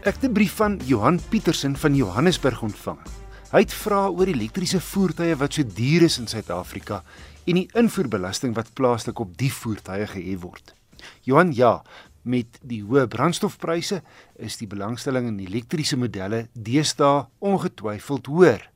Ek het 'n brief van Johan Pietersen van Johannesburg ontvang. Hy het vra oor elektriese voertuie wat so duur is in Suid-Afrika en die invoerbelasting wat plaaslik op die voertuie gehef word. Johan, ja, met die hoë brandstofpryse is die belangstelling in elektriese modelle deesdae ongetwyfeld hoër.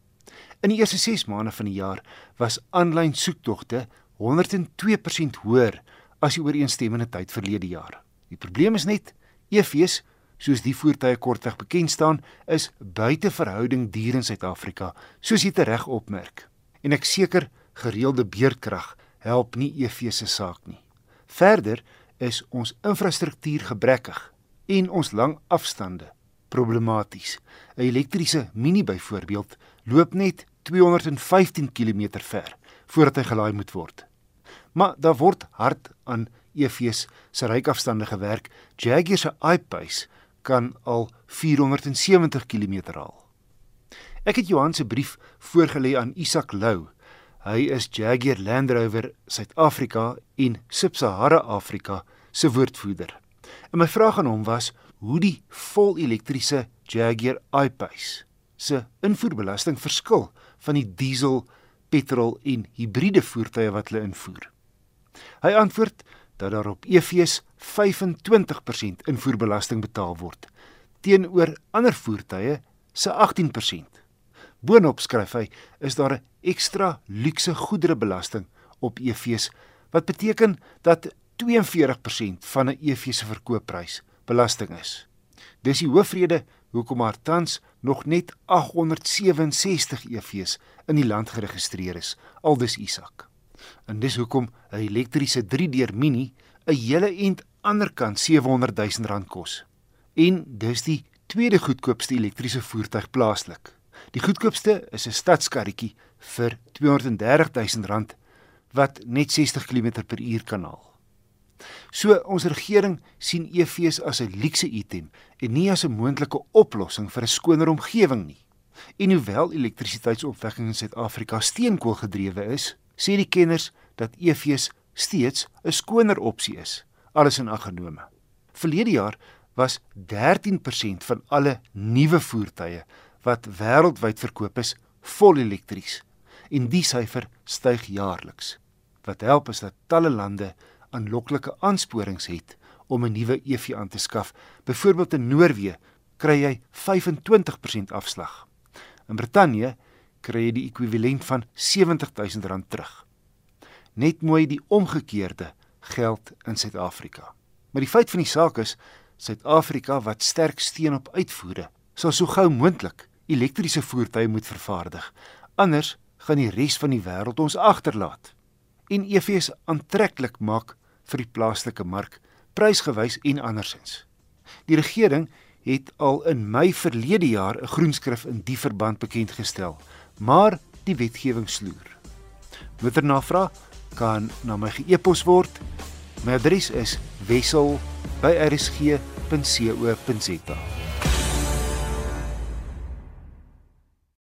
In die eerste 6 maande van die jaar was aanlyn soektogte 102% hoër as die ooreenstemmende tyd verlede jaar. Die probleem is net EV's soos die voertuie kortweg bekend staan, is buite verhouding duur in Suid-Afrika, soos jy tereg opmerk. En ek seker gereelde beerdkrag help nie EV se saak nie. Verder is ons infrastruktuur gebrekkig en ons lang afstande problematies. 'n Elektriese Mini byvoorbeeld loop net 215 km ver voordat hy gelaai moet word. Maar daar word hard aan EV's se ryk afstande gewerk. Jaguar se I-Pace kan al 470 km haal. Ek het Johan se brief voorgelê aan Isak Lou. Hy is Jaguar Land Rover Suid-Afrika en Sub-Sahara Afrika se woordvoerder. En my vraag aan hom was hoe die volelektriese Jaguar I-Pace se invoerbelasting verskil van die diesel, petrol en hibriede voertuie wat hulle invoer. Hy antwoord dat daar op EV's 25% invoerbelasting betaal word teenoor ander voertuie se 18%. Boonop skryf hy is daar 'n ekstra luukse goederebelasting op EV's wat beteken dat 42% van 'n EV se verkoopprys belasting is. Dis die hoofrede hoekom maar tans nog net 867 EV's in die land geregistreer is, aldus Isak. En dis hoekom 'n elektriese 3-deur Mini 'n hele ent anderkant 700 000 rand kos. En dis die tweede goedkoopste elektriese voertuig plaaslik. Die goedkoopste is 'n stadskarretjie vir 230 000 rand wat net 60 km/h kan haal. So ons regering sien EV's as 'n luukse item en nie as 'n moontlike oplossing vir 'n skoner omgewing nie. En hoewel elektrisiteitsopwekking in Suid-Afrika steenkool gedrewe is, sê die kenners dat EV's steeds 'n skoner opsie is, alles in ag genome. Verlede jaar was 13% van alle nuwe voertuie wat wêreldwyd verkoop is, vol elektries en die syfer styg jaarliks. Wat help is dat talle lande aanloklike aansporings het om 'n nuwe EV aan te skaf. Byvoorbeeld in Noorwe kry jy 25% afslag. In Brittanje kry jy die ekwivalent van R70000 terug. Net mooi die omgekeerde geld in Suid-Afrika. Maar die feit van die saak is Suid-Afrika wat sterk steun op uitvoere, sal so gou moontlik elektriese voertuie moet vervaardig. Anders gaan die res van die wêreld ons agterlaat. En EV's aantreklik maak vir die plaaslike mark, prysgewys en andersins. Die regering het al in Mei verlede jaar 'n groenskrif in die verband bekend gestel maar die wetgewing sloer. Moet er navraag kan na my e-pos word. My adres is wissel@rsg.co.za.